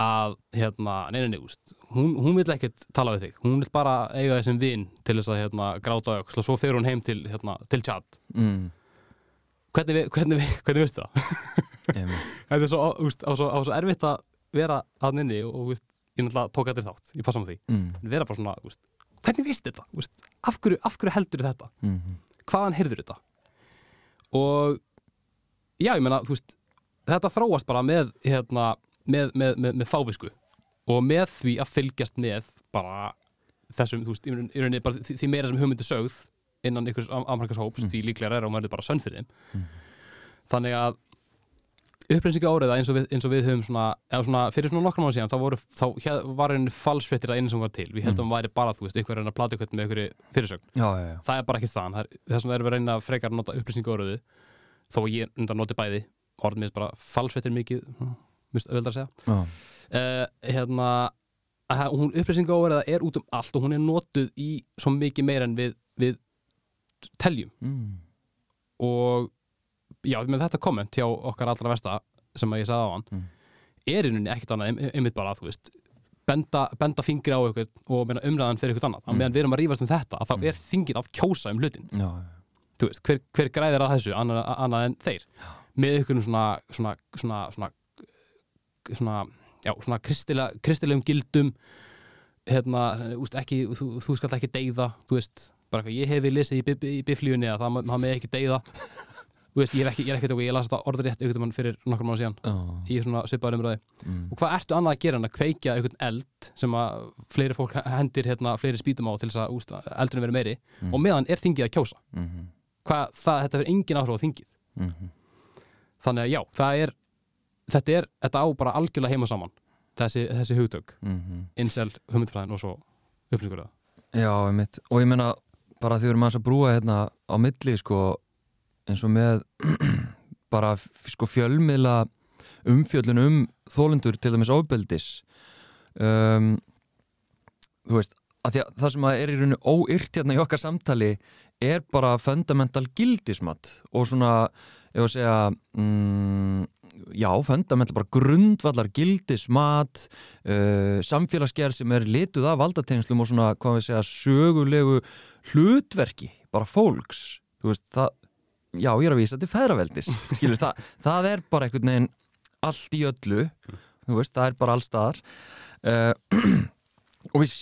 að, hérna, nei, nei, nei, þú veist hún, hún vil ekkert tala við þig, hún vil bara eiga þessum vin til þess að, hérna, gráta öxl og svo fer hún heim til, hérna, til tjad mm. hvernig, hvernig, við, hvernig veistu það? Þetta er svo, úst, á, svo, á svo erfitt að vera að inni og úst, ég náttúrulega tók þetta þátt, ég passa á því Mm. en vera bara svona, úst, hvernig veistu þetta? Úst, af, hverju, af hverju heldur þetta? Mm. Hvaðan heyrður þetta? Og já, ég meina, þú veist þetta þróast bara með hérna, með, með, með, með fávisku. Og með því að fylgjast með bara þessum, þú veist, í raun- í rauninni bara því, því meira sem hugmyndi sögð innan ykkur amrækast hóps, því líklega er og maður er bara sönn fyrir þeim. Mm. þannig að upplýsingu áriða eins og við, eins og við höfum svona, eða svona fyrir svona nokkrum ára síðan þá, voru, þá var einu falsfréttir að einu sem var til við heldum mm. væri bara, þú veist, ykkur reyna ykkur með ykkur fyrirsögn, Já, já, já. það er bara ekki þann þess vegna erum við reyna frekar að nota upplýsingu áriðu þó ég undan noti bæði orðin mér bara falsfréttir mikið hm, mist öðvöldar að segja uh, hérna að hún upplýsingu áriða er út um allt og hún er notuð í svo mikið meira en við, við teljum Mm. og já, með þetta komment hjá okkar allra versta sem að ég sagði á hann Mm. er í rauninni ekkert annað ein- einmitt bara, þú veist benda, benda fingri á eitthvað og meina, umræðan fyrir eitthvað annað, mm. Meðan við erum að rífast um þetta að þá Mm. er þingin að kjósa um hlutin Já, já. þú veist, hver, hver græðir að þessu annað, annað en þeir með ykkur svona svona, svona, svona, svona, já, svona kristilegum gildum hérna, úst, ekki, þú, þú skalt ekki deyða, þú veist bara eitthvað, ég hefi lesið í, í biflíunni að það, með ekki deyða veist, ég, hef ekki, ég er ekki tók, ég las þetta orðrétt einhvern mann fyrir nokkur mánu síðan Já. í svona svipaður umræði Mm. og hvað ertu annað að gera en að kveikja einhvern eld sem að fleiri fólk hendir hérna, fleiri spýtum á til þess að úst, eldurinn verið meiri Mm. og meðan er þingið að kjósa Mhm. hvað, það, þetta verður engin áhrif á þingið Mhm. þannig að já, það er þetta er, þetta á bara algjörlega heima saman þessi, þessi hugtök mm incel, hugmyndfræðin og svo upplýsingur Já, einmitt. og ég meina bara því við erum að brúa hérna á milli sko, eins og með bara sko fjölmiðla umfjöllun um þólendur til dæmis ofbeldis. Um, þú veist að að það sem er í rauninu óyrt hérna í okkar samtali er bara fundamental gildismat og svona, ég var að segja mm, já, fundamental bara grundvallar gildismat uh, samfélagsgerð sem er lituð af valdatengslum og svona, hvað við segja, sögulegu hlutverki, bara fólks. Þú veist, það já, ég er að vísa til feðraveldis, skilur, það, það er bara einhvern veginn allt í öllu þú veist, það er bara allstaðar uh, og við,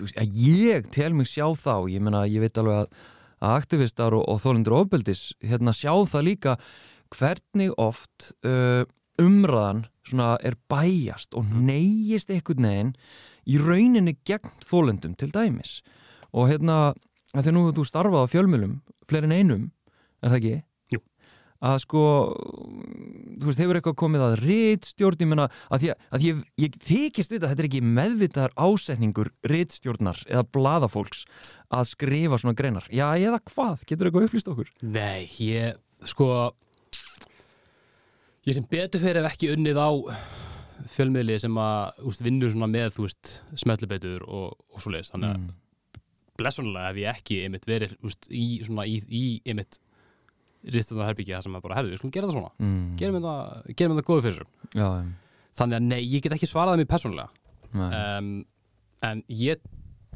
veist, ég tel mig sjá þá, ég meina, ég veit alveg að, að aktivistar og, og þólendur ofbeldis hérna sjá það líka hvernig oft uh, umræðan svona er bæjast og neyjist einhvern veginn í rauninni gegn þólendum til dæmis. Og hérna, því nú þú starfað á fjölmjölum, fleiri en einum er það ekki? Jú. að sko þú veist, hefur eitthvað komið að rítstjórn ég meina, að, því, að, ég, ég þykist við að þetta er ekki meðvitaðar ásetningur rítstjórnar eða blaðafólks að skrifa svona greinar já, eða hvað, getur eitthvað upplýst okkur? Nei, ég, sko ég sem betur fyrir ef ekki unnið á fjölmiðli sem að úst, vinnur svona með, veist, smetlubeitur og, og svo leiðist, þannig að Mm. blessunlega hef ég ekki einmitt verið úst, í, svona, í, í einmitt ristunarherbyggja herbyggja þar sem að bara, herðu, við skulum gera það svona. Mm. gerum við það, það góðu fyrir sér já, þannig að nei, ég get ekki svarað mér persónulega. Um, en ég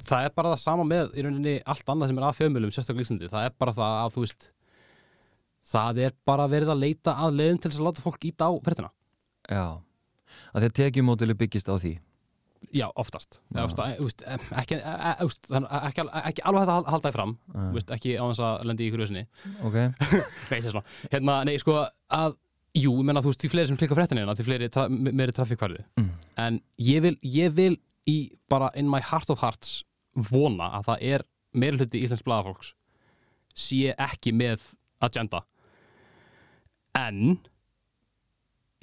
það er bara það sama með í rauninni allt annað sem er að fjölmiðlum, sérstaklega Íslandi. Það er bara það að þú veist það er bara verið að leita að leiðin til þess að láta fólk íta á fréttina. Já. Að því að tekjumódili byggist á því já, oftast Já. Já. Veist, e, veist, e, ekki, e, e, ekki, ekki alveg hægt að halda því fram veist, ekki á þess að lendi í össinni ok, hérna, nei, sko að jú, ég menna þú veist, því fleiri sem klikka fréttina því fleiri, tra meiri trafikkvarði Mm. en ég vil, ég vil í bara in my heart of hearts vona að það er meiri hluti íslensk blaðafólks sé ekki með agenda en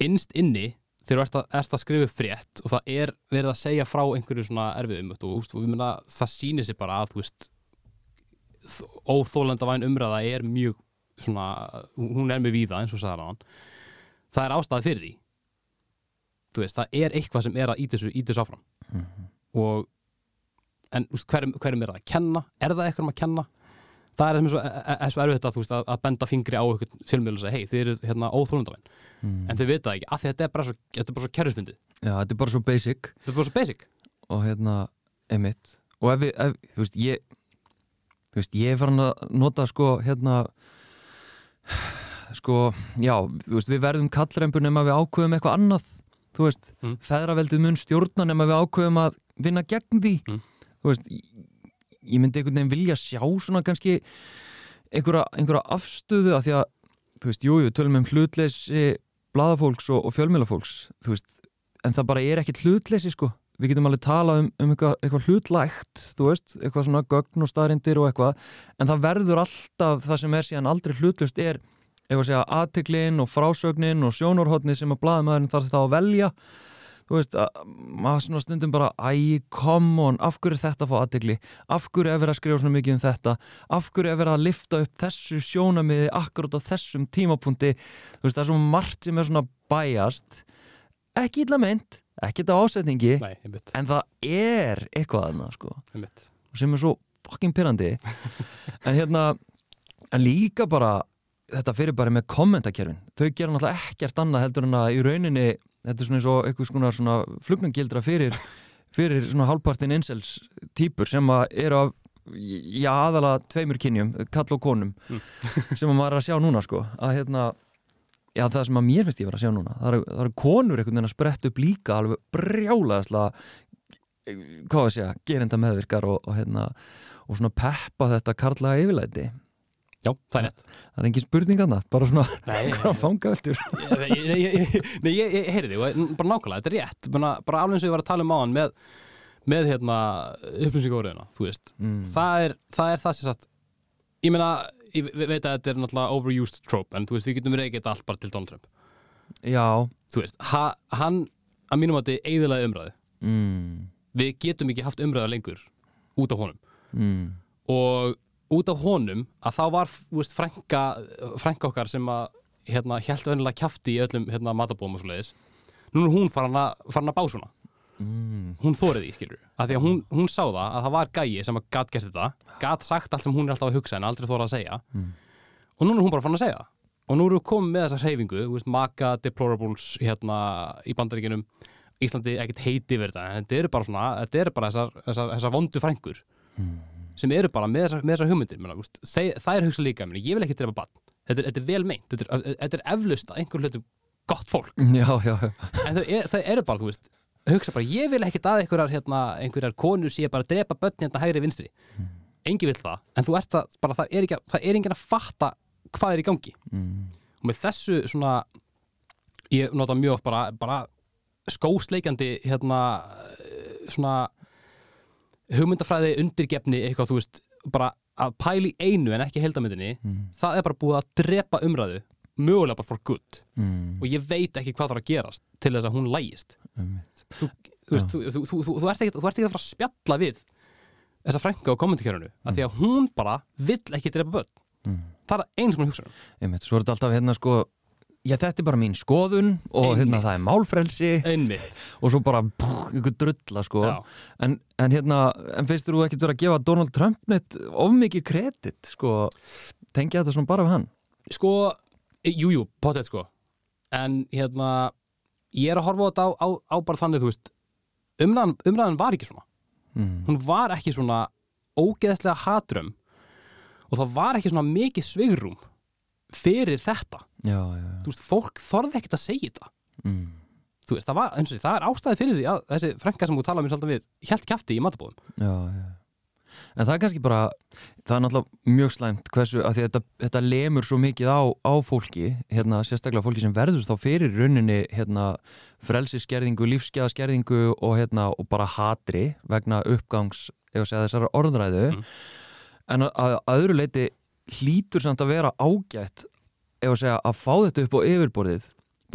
innst inni þegar þú ert að, skrifa frétt og það er verið að segja frá einhverju svona erfiðum og, og, og myna, það sýnir sér bara að þú veist óþólenda væn umræða er mjög svona, hún er með víða eins og sagði hann. Það er ástæði fyrir því. Þú veist, það er eitthvað sem er að íta þessu, áfram. Mhm. og en hverjum, hverjum er það að kenna? Er það eitthvað um að kenna það er er er, er erfitt að, þú veist, að, að benda fingri á eitthvað fjölmiðl og segja, hei, þið eru hérna óþólundavæn mm. en þau vita ekki, af því að þetta er bara svo, þetta svo kerfismyndið, já, þetta er bara svo basic. Þetta er bara svo basic. Og hérna, emitt og ef við, ef, þú veist, ég þú veist, ég er farin að nota sko, hérna sko, já, þú veist, við verðum kallrempur nema við ákveðum eitthvað annað þú veist, Mm. feðraveldið mun stjórna nema við ákveðum að vinna gegn því. Mm. þú veist, ég, ég myndi einhvern veginn vilja sjá svona kannski einhverja, einhverja afstöðu að því að, þú veist, jújú, jú, tölum um hlutleysi blaðafólks og, og fjölmjölafólks þú veist, en það bara er ekkit hlutleysi sko, við getum alveg talað um, um eitthvað, eitthvað hlutlægt, þú veist eitthvað svona gögn og staðrindir og eitthvað en það verður alltaf það sem er síðan aldrei hlutlaust er, ef að segja aðteglin og frásögnin og sjónórhóttni sem að blaðmaðurinn þarf þá að velja þú veist, að, maður svona stundum bara æ, come on, af hverju er þetta fá aðtegli af hverju er verið að skrifa svona mikið um þetta? Af hverju er verið að lifta upp þessu sjónamiði akkurát á þessum tímapunkti? Þú veist, það er svo margt sem er svona bæjast ekki illa meint, ekki þetta ásetningi nei, en það er eitthvað aðna sko, einmitt. Sem er svo fucking pyrrandi en hérna en líka bara þetta fyrir bara með kommentakerfin. Þau gera náttúrulega ekkert annað heldur en að í rauninni þetta er svona eins og eitthvað svona, svona flugnangildra fyrir, fyrir svona hálfpartin incels típur sem að eru af já aðala tveimur kynjum kall og konum Mm. sem að maður er að sjá núna sko að hérna já það sem að mér finnst ég vera að sjá núna það eru, eru konur einhvern veginn að spretta upp líka alveg brjálaðislega hvað að segja, gerinda meðvirkar og, og hérna og svona peppa þetta karlaga yfirlæti já, það er rétt. Það er engin spurning annað, bara svona hvað fangaveltur. Nei, ég, heyri þig, bara nákvæmlega, þetta er rétt. Bara, bara alveg eins og ég var að tala um á hann með, með hérna, upplýsingóriðina þú veist, mm. það, er, það er það sem sagt ég meina, ég ve- veit að þetta er náttúrulega overused trope, en þú veist, við getum þetta allt bara til Donald Trump. Já, þú veist, ha, hann að mínum að þetta eiginlega umræðu. Mm, við getum ekki haft umræðu lengur út af honum. Mm, og út af honum að þá var veist, frænka, frænka okkar sem að hérna, hjælt vennilega kjafti í öllum hérna, matabóðum og svo leiðis nú er hún farin að, farin að bá svona. Mm, hún þórið því, skilur af því að hún, hún sá það að það var gæi sem að gat gert þetta gat sagt allt sem hún er alltaf að hugsa en aldrei þórað að segja. Mm. og núna er hún bara fann að segja og nú eru við komið með þessa hreyfingu veist, Maka, Deplorables hérna í bandaríkinum Íslandi ekkert heiti en þetta eru bara svona, þetta eru bara þessar, þessar, þessar vondu frængur mm. Sem eru bara með þessar, með þessar hugmyndir menna, úst, þeir, það er hugsa líka, menna, ég vil ekki drepa bann þetta, er- þetta er vel meint, þetta er, þetta er eflaust að einhver hlutum gott fólk. Já, já, já. En þau, er, þau eru bara, þú veist hugsa bara, ég vil ekki að einhverjar, hérna, einhverjar konur sé bara að drepa börn hérna hægri vinstri. Engin vill það, en þú ert það bara, það er, ekki, það er enginn að fatta hvað er í gangi. Mm, og með þessu svona ég nota mjög oft bara, bara skósleikandi hérna svona hugmyndafræði undirgefni eitthvað þú veist bara að pæli einu en ekki heldamyndinni mm, það er bara búið að drepa umræðu mögulega bara for good. Mm, og ég veit ekki hvað þarf að gerast til þess að hún lægist. Einmitt. þú, veist, þú, þú, þú, þú, ert ekki ekki að fara að spjalla við þessa frænka á kommentarkerfinu af því að hún bara vill ekki drepa börn. Mm. það er eins og hún hugsa um. Svo er þetta alltaf hérna sko Já, þetta er bara mín skoðun og hérna Einmitt. það er málfrelsi. Einmitt. Og svo bara pff, ykkur drulla sko. En, en hérna, en finnst þú ekkert vera að gefa Donald Trump neitt of mikið kredit sko, tengja þetta svona bara við hann? Sko, jújú, jú, pottet sko. En hérna ég er að horfa á þetta á, á, á bara þannig þú veist, umræðan, umræðan var ekki svona. Mm. hún var ekki svona ógeðslega hatrömm og það var ekki svona mikið svigrum fyrir þetta Já, já, þú veist, fólk þorði ekkert að segja þetta. Mm. þú veist, það var, eins og því, það er ástæði fyrir því að þessi frænka sem þú talaði mér svolítið við hjælt kjafti í matabóðum En það er kannski bara, það er náttúrulega mjög slæmt hversu, að að þetta, þetta lemur svo mikið á, á fólki, hérna sérstaklega fólki sem verður þá fyrir rauninni hérna frelsiskerðingu, lífskeðaskerðingu og hérna og bara hatri vegna uppgangs, ef að segja þessara orðræðu. Mm. en að, að öðru leiti hlýtur samt að vera ágætt ef að segja að fá þetta upp á yfirborðið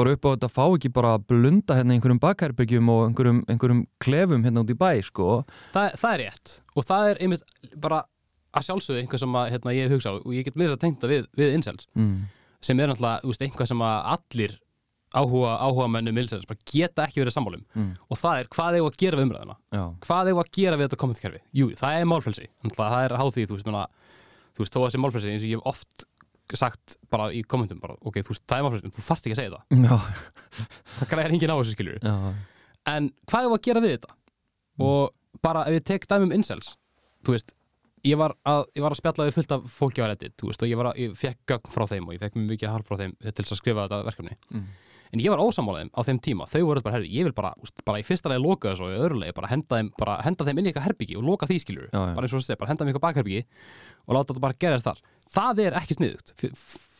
bara upp á þetta fá ekki bara að blunda hérna einhverjum bakherbyggjum og einhverjum, einhverjum klefum hérna út í bæ sko. Það, það er rétt. Og það er einmitt bara að sjálfsögðu einhvað sem að, hérna, ég hugsa og ég get með þess að tengta við, við incels mm. sem er náttúrulega, þú veist, einhvað sem að allir áhuga, áhuga mennum incels bara geta ekki verið sammálum Mm. og það er hvað eigum að gera við umræðina Já, hvað eigum að gera við þetta kommentkerfi jú, það er málfrelsi, það er háð því þú veist, menna, þú veist, sagt bara í kommentum bara, ok, þú veist, það er en þú þarft ekki að segja það. Já, það græðir enginn á þessu skiljur já, en hvað eigum að gera við þetta? Og bara ef ég tek dæmi um incels þú veist, ég var að, ég var að spjalla við fullt af fólki á Reddit, þú veist, og ég, að, ég fekk gögn frá þeim og ég fekk mjög mikið harf frá þeim til að skrifa þetta verkefni. Mm. En ég var ósamálaðum á þeim tíma, þau voru bara, herri, ég vil bara, úst, bara í fyrsta lagi loka þessu og í öðru lagi bara henda þeim, bara henda þeim inn í eitthvað herbyggi og loka því skiljur, bara eins og þessi, bara henda þeim í eitthvað bakherbyggi og láta þetta bara gerast þar. Það er ekki sniðugt,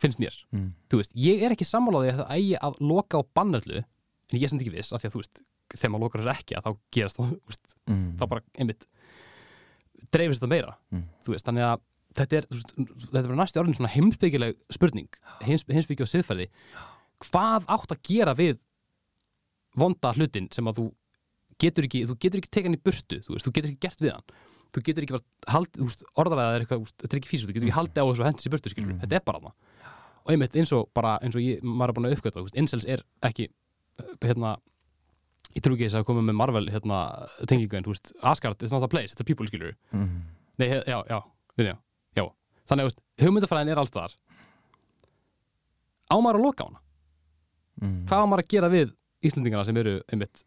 finnst mér. Mm. þú veist, ég er ekki sammálaði að það eigi að loka á bannöllu en ég er sem ekki viss, af því að þú veist þegar maður lokar þessu ekki, að þá gerast veist, Mm. þá bara einmitt dreifist þetta meira. Mm. þú veist, þannig að þetta er, þetta er bara næstu orðin svona heimsbyggileg spurning heims, heimsbyggja og siðferði hvað átt að gera við vonda hlutin sem að þú getur ekki, þú getur ekki tekan í burtu þú veist, þú getur ekki gert við hann. Þú getur ekki bara hald, þú veist, orðaræða er eitthvað, þetta er ekki físut, þú getur ekki haldið á þessu hendis í burtu, Mhm. þetta er bara það og einmitt eins og bara, eins og ég, maður er þú veist, incels er ekki uh, hérna, ég trú ekki þess að koma með Marvel, hérna, tengingu en, Asgard is not a place, it's a people, skilur Mm. Nei, já, já, við já, já Þannig að, hugmyndafræðin er alls þar Á maður að loka á hana? Mm. Hvað á maður að gera við Íslendingana sem eru, einmitt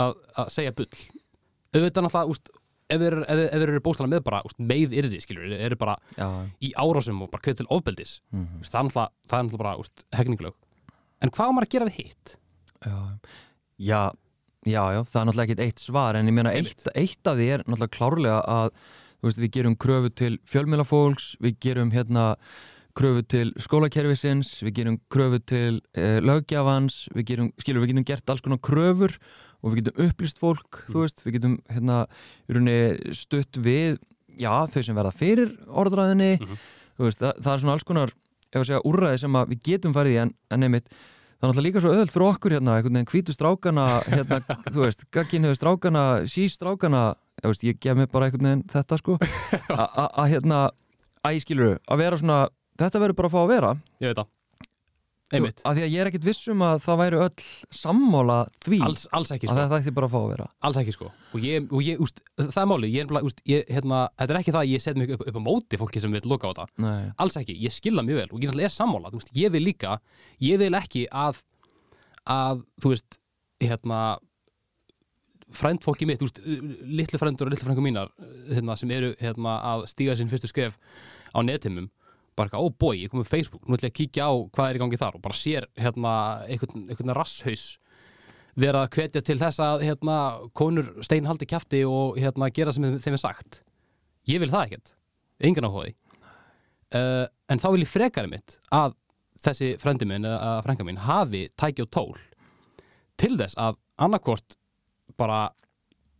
að, að segja bull auðvitað náttúrulega, úst, ef þeir eru- eru bóstala með bara, úst, meið yrði, skilur þeir eru bara Já, í árásum og bara kveð til ofbeldis mm. Úst, það er náttúrulega, er bara, úst, hegninglög en hvað á maður að gera við hitt? já, já, já, já, það er náttúrulega ekkit eitt svar en ég meina eitt, eitt af því er náttúrulega klárlega að veist, við gerum kröfu til fjölmiðlafólks, við gerum hérna kröfu til skólakerfisins, við gerum kröfu til uh, lögjafans, við gerum, skilur, við getum gert alls konar kröfur og við getum upplýst fólk, þú veist, við getum hérna, rauninni stutt við, já, þau sem verða fyrir orðræðinni, Mhm. þú veist, það, það er svona alls konar, ef að segja, úrræði sem að við getum farið í en, en einmitt, það er náttúrulega líka svo öðvöld fyrir okkur hérna, einhvern veginn hvítu strákana hérna, þú veist, gagginniðu strákana sí strákana, ég, veist, ég gef mér bara einhvern veginn þetta sko að hérna, skilur að vera svona, þetta verður bara að fá að vera. Ég veit það. Einmitt. að því að ég er ekkit viss um að það væri öll sammála því. Alls, alls ekki að sko. þetta ætti bara að fá að vera. Alls ekki sko. Og ég, og ég úst, það er máli Ég er bara, úst, ég, hérna Þetta er ekki það að ég set mig upp, upp á móti fólki sem vil loka á þetta. Nei. Alls ekki, ég skilða mjög vel. Og ég er sammála veist, Ég vil líka, ég vil ekki að að, þú veist hérna frændfólki mitt, þú veist, litlu frændur og litlu frængur mínar hérna, sem eru hérna, að stíga sinn fyrstu skref á netimum bara eitthvað, ó bói, ég kom með Facebook nú ætla ég að kíkja á hvað er í gangi þar og bara sér hérna, einhvern, einhvern rasshaus vera að hvetja til þess að hérna, konur steinhaldi kjafti og hérna, gera sem þeim er sagt. Ég vil það ekkert, engan áhugaði uh, en þá vil ég frekari mitt að þessi frendi minn eða frænga minn hafi tæki og tól til þess að annarkvort bara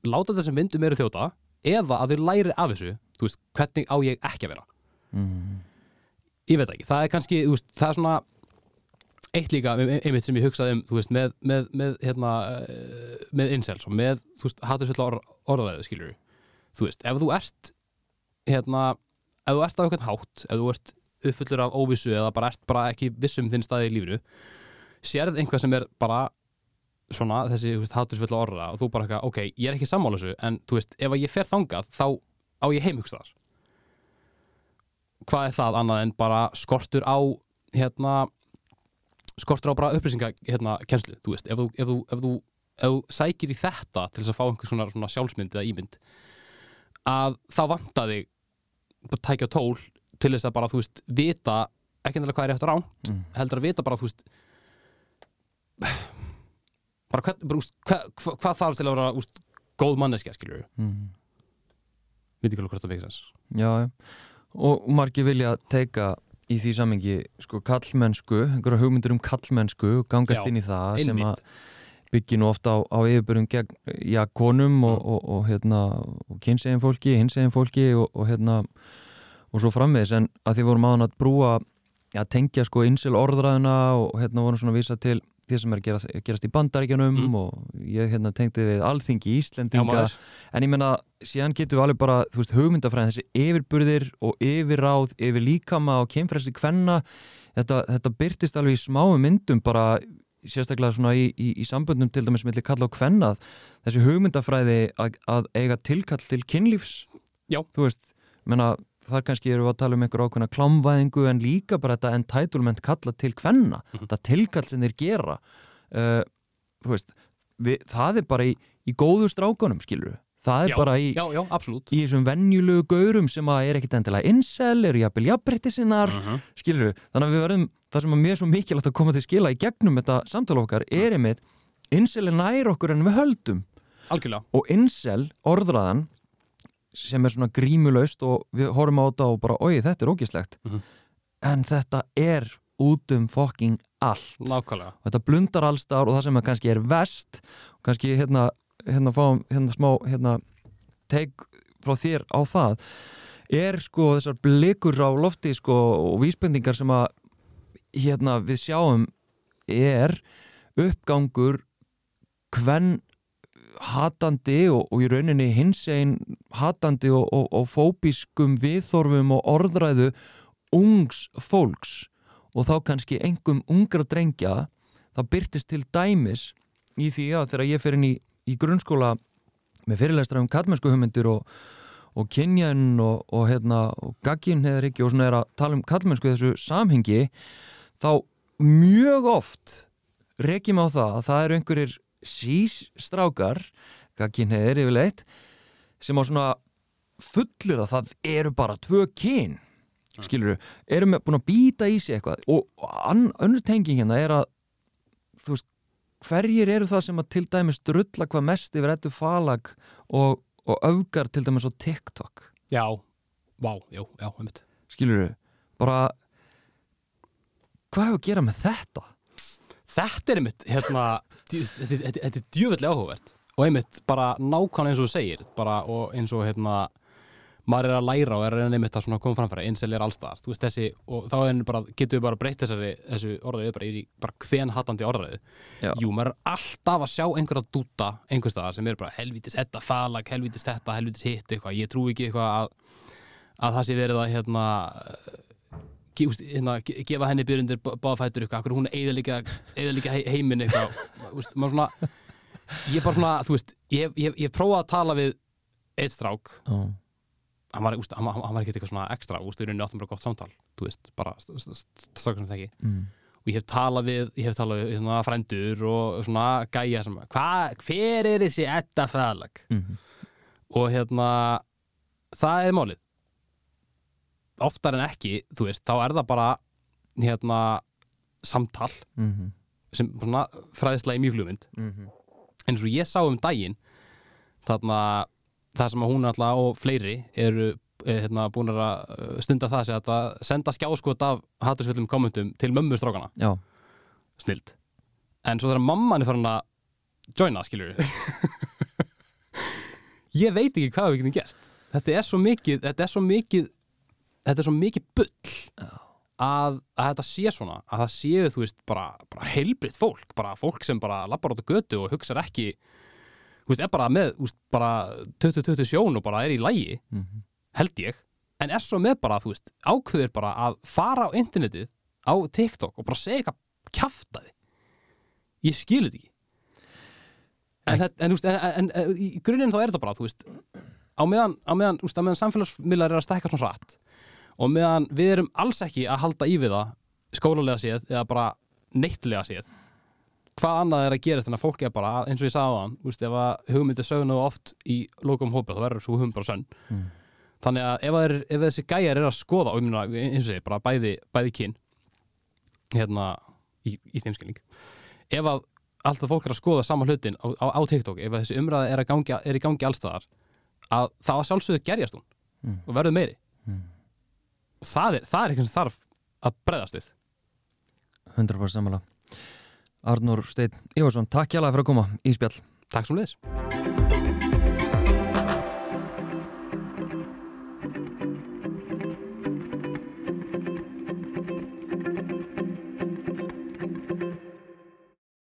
láta þessum vindum eru þjóta eða að þau læri af þessu þú veist, hvernig á ég ekki að vera? Mm. Ég veit ekki, það er kannski þú veist, það er svona eitt líka ein- einmitt sem ég hugsaði um þú veist, með, með, með hérna eh, með incels og með, þú veist, hattusvilla orð, orðaræðu skilur þú veist, ef þú ert hérna, ef þú ert á einhvern hátt ef þú ert uppfullur af óvissu eða bara ert bara ekki viss um þinn staði í lífinu sérð einhvað sem er bara svona þessi hattusvilla orða og þú bara eitthvað, ok, ég er ekki sammála þessu en þú veist, ef ég fer þangað þá á ég heimhugstaðar hvað er það annað en bara skortur á hérna skortur á bara upplýsinga hérna kennslu, þú veist, ef þú, ef þú, ef þú, ef þú sækir í þetta til þess að fá einhver svona, svona sjálfsmynd eða ímynd að það vanta þig bara tækja tól til þess að bara, þú veist, vita ekki endilega hvað er eftir ránt, Mm. heldur að vita bara, þú veist bara, hvað, bara úst, hvað, hvað, hvað þarf til að vera úst, góð manneskja, skilur við Mm. veit ekki alveg hvort það veikir þess Já, já. Og margir vilja teika í því samengi sko kallmennsku, einhverja hugmyndur um kallmennsku og gangast Já, inn í það sem einmitt. að byggja nú ofta á, á yfirbyrjum gegn, já, konum og, Mm. og, og, hérna, og kynsegin fólki, hinsegin fólki og, og hérna og svo framvegis, en að því vorum aðan að brúa að tengja sko insil orðræðuna og hérna vorum svona að vísa til því sem er gerast, gerast í bandaríkjanum Mm. og ég hérna tengdi við alþingi Já, Íslendinga maður. En ég menna, síðan getum við alveg bara, veist, hugmyndafræðin, þessi yfirburðir og yfirráð, yfir líkama og kynfrelsi kvenna, þetta, þetta byrtist alveg í smáum myndum bara sérstaklega svona í, í, í samböndum til dæmis milli kalla og kvenna, þessi hugmyndafræði að, að eiga tilkall til kynlífs. Já. Þú veist, menna, þar kannski erum við að tala um einhver ákveðna klámvæðingu en líka bara þetta entitlement kalla til kvenna, Mhm. þetta tilkall sem þeir gera. Uh, veist, við, það er bara í, í góðu strákunum, skilur við. Það er Já, bara í, Já, já, í þessum venjulegu gaurum sem að er ekkit endilega incel, eru jafnvel jafnbreytti sinnar, uh -huh. skilur við. Þannig að við verðum, það sem er svo mikilvægt að koma til skila í gegnum þetta samtala okkar er einmitt, incel er nær okkur en við höldum. Algjörlega Og incel, orðræðan, sem er svona grímulaust og við horfum á þetta og bara, oi, þetta er ógislegt. Mhm. En þetta er út um fucking allt Nákvæmlega og þetta blundar allstar og það sem kannski er vest og kannski hérna, hérna fáum hérna smá hérna, teik frá þér á það er sko þessar blikur á lofti sko og vísbendingar sem að hérna við sjáum er uppgangur hvern hatandi og, og í rauninni hins einn hatandi og, og, og fóbískum viðþorfum og orðræðu ungs fólks og þá kannski engum ungra drengja það byrtist til dæmis í því að þegar ég fer inn í, í grunnskóla með fyrirlæstra um kallmennsku hugmyndir og, kynjan og, hérna, og gaggin hefur ekki og svona er að tala um kallmennsku í þessu samhengi þá mjög oft rekjum á það að það eru einhverjir sísstrákar gaggin hefur yfirleitt sem á svona fullir að það eru bara tvö kyn skilur við, erum við búin að býta í sig eitthvað. Og önnur tenging hérna er að þú veist, hverjir eru það sem að til dæmis drulla hvað mest yfir ettu falag og, og öfgar til dæmis á TikTok? Já, vá, já, já, einmitt. Skilur við, bara hvað hefur að gera með þetta? Þetta er einmitt, hérna Þetta er djöfellega áhugavert. Og einmitt bara nákvæmlega eins og þú segir bara og eins og hérna maður er að læra og er að nefna þetta svona að koma framfæra einsel er allstaðar, þú veist þessi og þá bara, getur við bara breytt þessari þessu orðræðu bara í bara hven hattandi Já. jú, maður er alltaf að sjá einhverja dúta einhvers staðar sem er bara helvítis þetta falag, helvítis þetta, helvítis hitt eitthvað, ég trú ekki eitthvað að, að það sé verið að hérna hérna, ge- gefa henni byrjundir báðfættur eitthvað, akkur hún er eðalíka, eðalíka heiminn eitthvað, svona ég er bara svona, þú veist ég, hef- prófað að tala við eitt strák Já. hann var, hann, hann var ekki eitthvað svona ekstra úst, við erum áttum bara gott samtal þú veist, bara strákar sem þekki Mm. og ég hef talað við, ég hef talað við svona frændur og svona gæja sem hva, hver er þessi etta fæðalag Mm. og hérna það er málið oftar en ekki, þú veist, þá er það bara hérna samtal Mm. sem svona fræðislega í mjögflugmynd Mm. eins og ég sá um daginn þarna það sem að hún alltaf og fleiri eru eh, hérna, búin að eh, stunda það að senda skjáskot af hattursvöldum kommentum til mömmustrákana, snild en svo þegar mamman er farin að joina, skilur ég veit ekki hvað við getum gert. Þetta er svo mikið er svo mikið, þetta er svo mikið bull að, að þetta sé svona að það séu, þú veist, bara, bara heilbritt fólk, bara fólk sem bara lappar át á götu og hugsar ekki þú veist, er bara með, veist, bara 20-20 sjón og bara er í lægi Mm. held ég, en er svo með bara, þú veist, ákveður bara að fara á internetið, á TikTok og bara segja eitthvað kjaftaði ég skil þetta ekki. En, en, en, en, í grunninn þá er þetta bara, þú veist á meðan, á meðan, á meðan samfélagsmiðlar er að stekka svona hratt og meðan við erum alls ekki að halda í við það skólalega séð eða bara neittlega séð hvað annað er að gerast en að fólk er bara eins og ég sagði á hann, þú veist, ef að hugmyndi söguna oft í lokum hópið, þá verður svo hugmynd bara sönn Mm. þannig að ef, að er, ef þessi gæjar er að skoða og ég meina, eins og ég, bara bæði, bæði kyn hérna í, í þeim skilning ef að alltaf fólk er að skoða sama hlutin á, á, á TikTok, ef að þessi umræða er, gangi, er í gangi allstaðar að það að sjálfsögðu gerjast hún Mm. og verður meiri Mm. Og það er, það er eitthvað sem þarf að bregðast við. 100% samanlega Arnur Steinn Ívarsson, takk hjá fyrir að koma. Í spjall Takk sem leðis